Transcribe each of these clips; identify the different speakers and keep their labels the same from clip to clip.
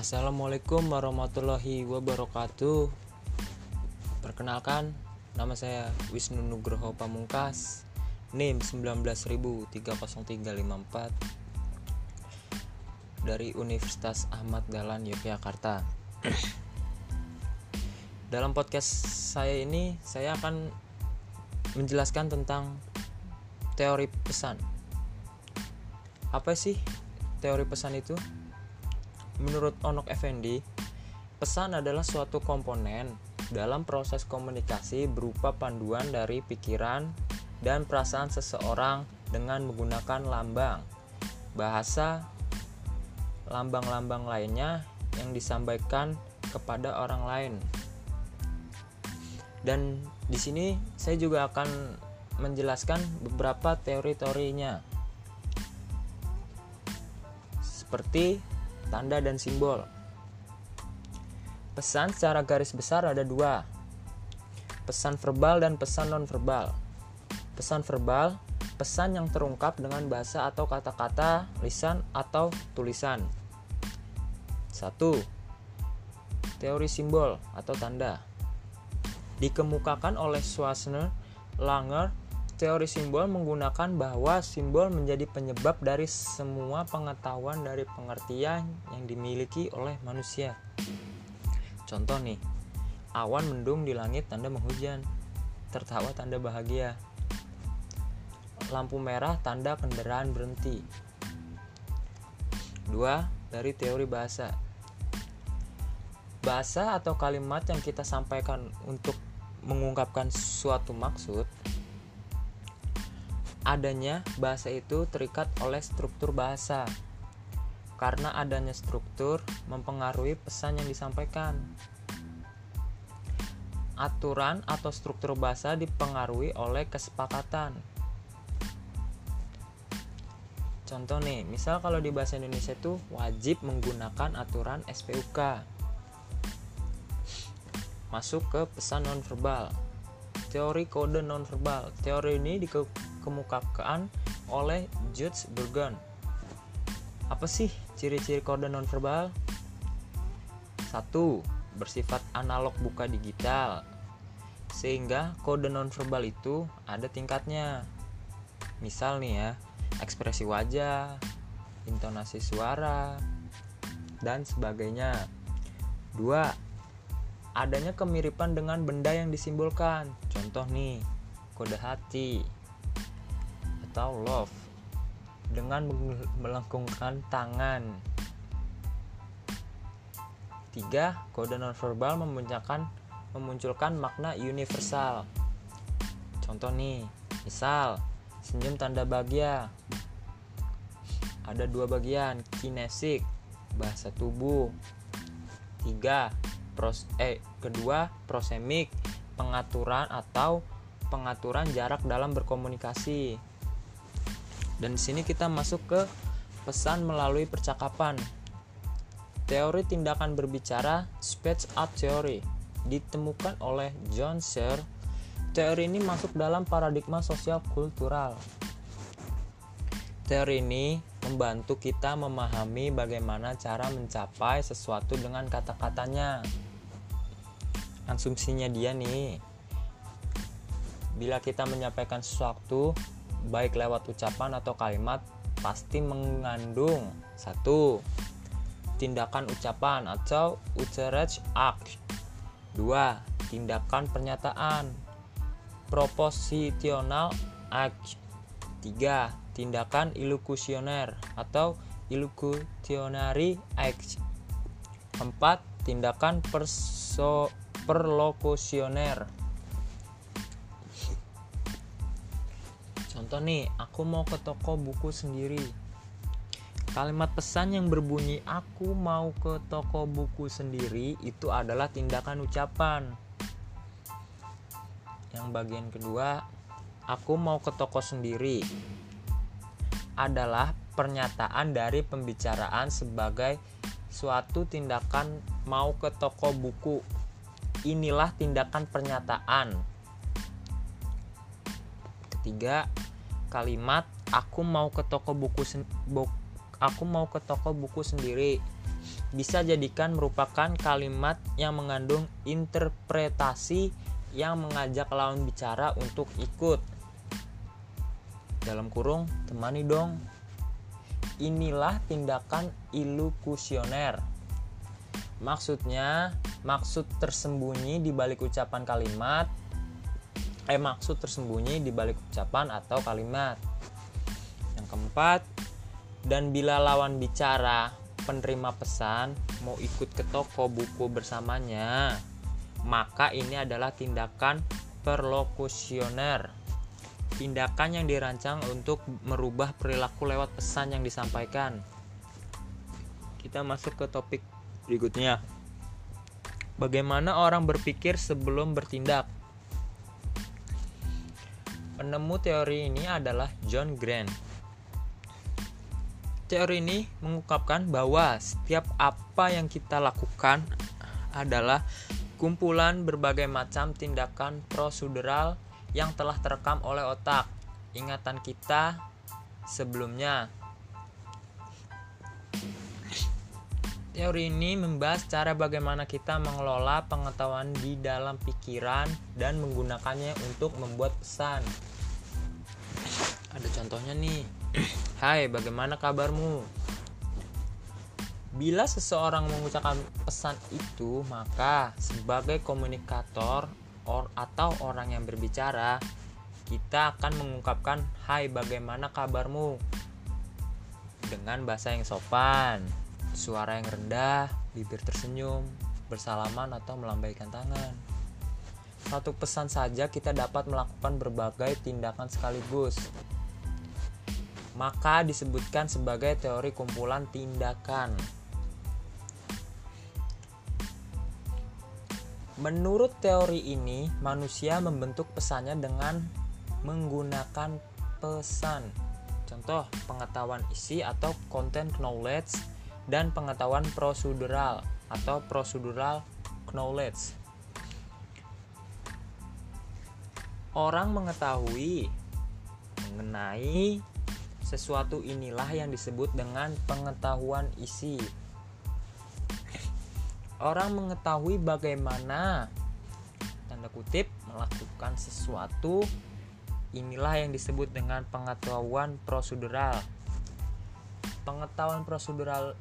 Speaker 1: Assalamualaikum warahmatullahi wabarakatuh. Perkenalkan, nama saya Wisnu Nugroho Pamungkas, NIM 190030354 dari Universitas Ahmad Dahlan Yogyakarta. Dalam podcast saya ini, saya akan menjelaskan tentang teori pesan. Apa sih teori pesan itu? Menurut Onok Effendi, pesan adalah suatu komponen dalam proses komunikasi berupa panduan dari pikiran dan perasaan seseorang dengan menggunakan lambang, bahasa, lambang-lambang lainnya yang disampaikan kepada orang lain. Dan di sini saya juga akan menjelaskan beberapa teori-teorinya. Seperti tanda dan simbol. Pesan secara garis besar ada dua. Pesan verbal dan pesan non-verbal. Pesan verbal, pesan yang terungkap dengan bahasa atau kata-kata, lisan atau tulisan. Satu, Teori simbol atau tanda. Dikemukakan oleh Schwarzenegger, Langer, teori simbol menggunakan bahwa simbol menjadi penyebab dari semua pengetahuan dari pengertian yang dimiliki oleh manusia. Contoh nih, awan mendung di langit tanda menghujan, tertawa tanda bahagia, lampu merah tanda kendaraan berhenti. Dua, dari teori bahasa. Bahasa atau kalimat yang kita sampaikan untuk mengungkapkan suatu maksud adanya bahasa itu terikat oleh struktur bahasa. Karena adanya struktur mempengaruhi pesan yang disampaikan. Aturan atau struktur bahasa dipengaruhi oleh kesepakatan. Contoh nih, misal kalau di bahasa Indonesia itu wajib menggunakan aturan SPUK. Masuk ke pesan nonverbal. Teori kode nonverbal. Teori ini dikemukakan oleh Judge Burgon. Apa sih ciri-ciri kode nonverbal? Satu, bersifat analog buka digital. Sehingga kode nonverbal itu ada tingkatnya. Misal nih ya, ekspresi wajah, intonasi suara, dan sebagainya. Dua, adanya kemiripan dengan benda yang disimbolkan. Contoh nih, kode hati atau love dengan melengkungkan tangan. Tiga, kode nonverbal memunculkan memunculkan makna universal. Contoh nih, misal senyum tanda bahagia. Ada dua bagian, kinesik, bahasa tubuh. Tiga, pros eh kedua prosemik, pengaturan atau pengaturan jarak dalam berkomunikasi. Dan di sini kita masuk ke pesan melalui percakapan. Teori tindakan berbicara speech art theory ditemukan oleh John Sear. Teori ini masuk dalam paradigma sosial kultural. Teori ini membantu kita memahami bagaimana cara mencapai sesuatu dengan kata-katanya. Asumsinya dia nih, bila kita menyampaikan sesuatu baik lewat ucapan atau kalimat pasti mengandung. Satu tindakan ucapan atau utterage act dua tindakan pernyataan propositional act. Tiga tindakan ilukusioner atau ilukutionary act. Empat tindakan perso perlokusioner Contoh nih, aku mau ke toko buku sendiri. Kalimat pesan yang berbunyi "aku mau ke toko buku sendiri" itu adalah tindakan ucapan. Yang bagian kedua, "aku mau ke toko sendiri" adalah pernyataan dari pembicaraan sebagai suatu tindakan mau ke toko buku. Inilah tindakan pernyataan. Ketiga, kalimat aku mau ke toko buku sen- aku mau ke toko buku sendiri bisa jadikan merupakan kalimat yang mengandung interpretasi yang mengajak lawan bicara untuk ikut. Dalam kurung, temani dong. Inilah tindakan ilukusioner. Maksudnya, maksud tersembunyi di balik ucapan kalimat eh maksud tersembunyi di balik ucapan atau kalimat. Yang keempat, dan bila lawan bicara penerima pesan mau ikut ke toko buku bersamanya, maka ini adalah tindakan perlokusioner. Tindakan yang dirancang untuk merubah perilaku lewat pesan yang disampaikan. Kita masuk ke topik berikutnya. Bagaimana orang berpikir sebelum bertindak? Penemu teori ini adalah John Grant. Teori ini mengungkapkan bahwa setiap apa yang kita lakukan adalah kumpulan berbagai macam tindakan prosedural yang telah terekam oleh otak ingatan kita sebelumnya. Teori ini membahas cara bagaimana kita mengelola pengetahuan di dalam pikiran dan menggunakannya untuk membuat pesan. Ada contohnya nih. Hai bagaimana kabarmu? Bila seseorang mengucapkan pesan itu maka sebagai komunikator or, atau orang yang berbicara kita akan mengungkapkan hai bagaimana kabarmu? Dengan bahasa yang sopan suara yang rendah bibir tersenyum bersalaman atau melambaikan tangan satu pesan saja kita dapat melakukan berbagai tindakan sekaligus maka disebutkan sebagai teori kumpulan tindakan. Menurut teori ini, manusia membentuk pesannya dengan menggunakan pesan. Contoh, pengetahuan isi atau content knowledge dan pengetahuan prosedural atau procedural knowledge. Orang mengetahui mengenai sesuatu inilah yang disebut dengan pengetahuan isi. Orang mengetahui bagaimana tanda kutip melakukan sesuatu inilah yang disebut dengan pengetahuan prosedural. Pengetahuan prosedural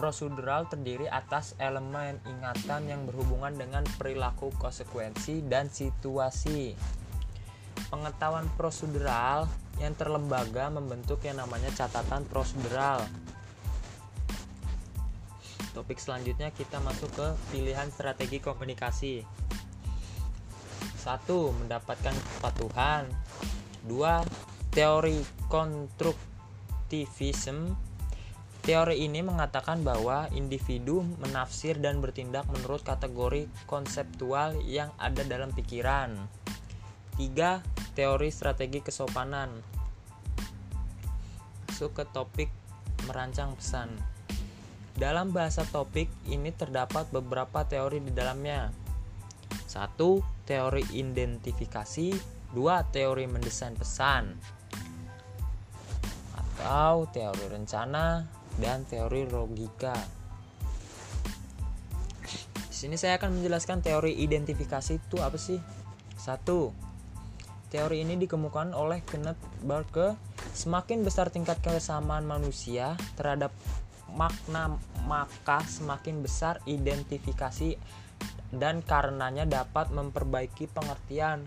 Speaker 1: prosedural terdiri atas elemen ingatan yang berhubungan dengan perilaku konsekuensi dan situasi. Pengetahuan prosedural yang terlembaga membentuk yang namanya catatan prosedural. Topik selanjutnya kita masuk ke pilihan strategi komunikasi. Satu, mendapatkan kepatuhan. Dua, teori konstruktivisme. Teori ini mengatakan bahwa individu menafsir dan bertindak menurut kategori konseptual yang ada dalam pikiran. Tiga, teori strategi kesopanan. Masuk ke topik merancang pesan. Dalam bahasa topik ini terdapat beberapa teori di dalamnya. Satu, teori identifikasi, dua, teori mendesain pesan, atau teori rencana dan teori logika. Di sini saya akan menjelaskan teori identifikasi itu apa sih? Satu, Teori ini dikemukakan oleh Kenneth Barker. Semakin besar tingkat kesamaan manusia terhadap makna, maka semakin besar identifikasi dan karenanya dapat memperbaiki pengertian.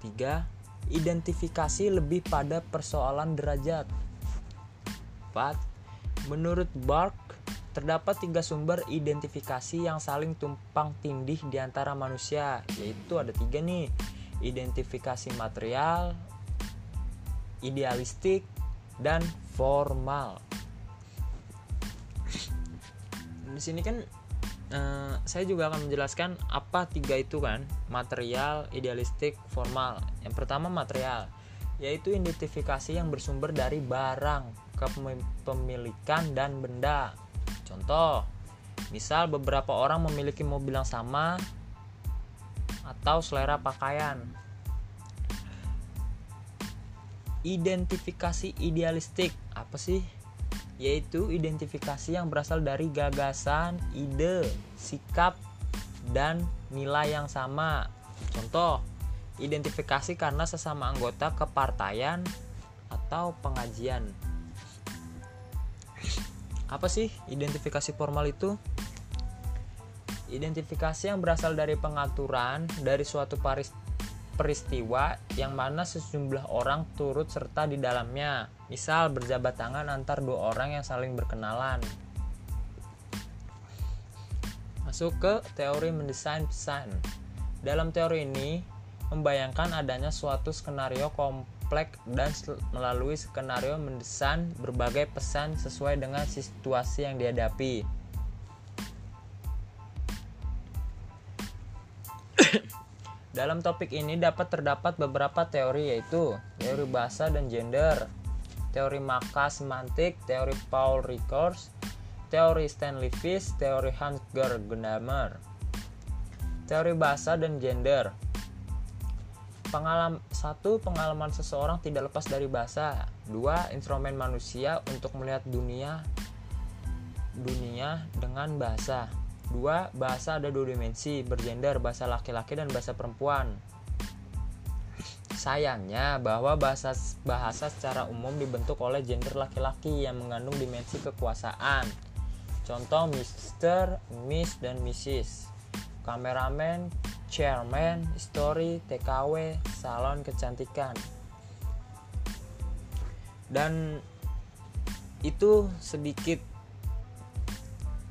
Speaker 1: 3. Identifikasi lebih pada persoalan derajat. 4. Menurut Bark, Terdapat tiga sumber identifikasi yang saling tumpang tindih di antara manusia, yaitu ada tiga nih, identifikasi material, idealistik, dan formal. Di sini kan eh, saya juga akan menjelaskan apa tiga itu kan, material, idealistik, formal. Yang pertama material, yaitu identifikasi yang bersumber dari barang, kepemilikan dan benda Contoh, misal beberapa orang memiliki mobil yang sama atau selera pakaian. Identifikasi idealistik apa sih? yaitu identifikasi yang berasal dari gagasan, ide, sikap, dan nilai yang sama. Contoh, identifikasi karena sesama anggota kepartaian atau pengajian. Apa sih identifikasi formal itu? Identifikasi yang berasal dari pengaturan dari suatu peristiwa yang mana sejumlah orang turut serta di dalamnya. Misal berjabat tangan antar dua orang yang saling berkenalan. Masuk ke teori mendesain pesan. Dalam teori ini membayangkan adanya suatu skenario kompleks dan melalui skenario mendesain berbagai pesan sesuai dengan situasi yang dihadapi. Dalam topik ini dapat terdapat beberapa teori yaitu teori bahasa dan gender, teori maka semantik, teori Paul Ricoeur, teori Stanley Fish, teori Hans Gadamer. Teori bahasa dan gender. Pengalaman satu pengalaman seseorang tidak lepas dari bahasa. Dua instrumen manusia untuk melihat dunia dunia dengan bahasa. Dua, bahasa ada dua dimensi, bergender, bahasa laki-laki dan bahasa perempuan. Sayangnya bahwa bahasa bahasa secara umum dibentuk oleh gender laki-laki yang mengandung dimensi kekuasaan. Contoh Mr., Miss, dan Mrs. Kameramen, chairman, story, TKW, salon kecantikan. Dan itu sedikit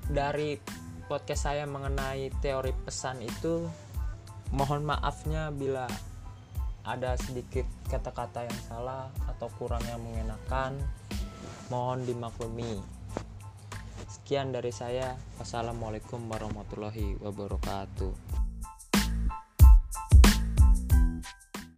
Speaker 1: dari podcast saya mengenai teori pesan itu. Mohon maafnya bila ada sedikit kata-kata yang salah atau kurang yang mengenakan. Mohon dimaklumi. Sekian dari saya. Wassalamualaikum warahmatullahi wabarakatuh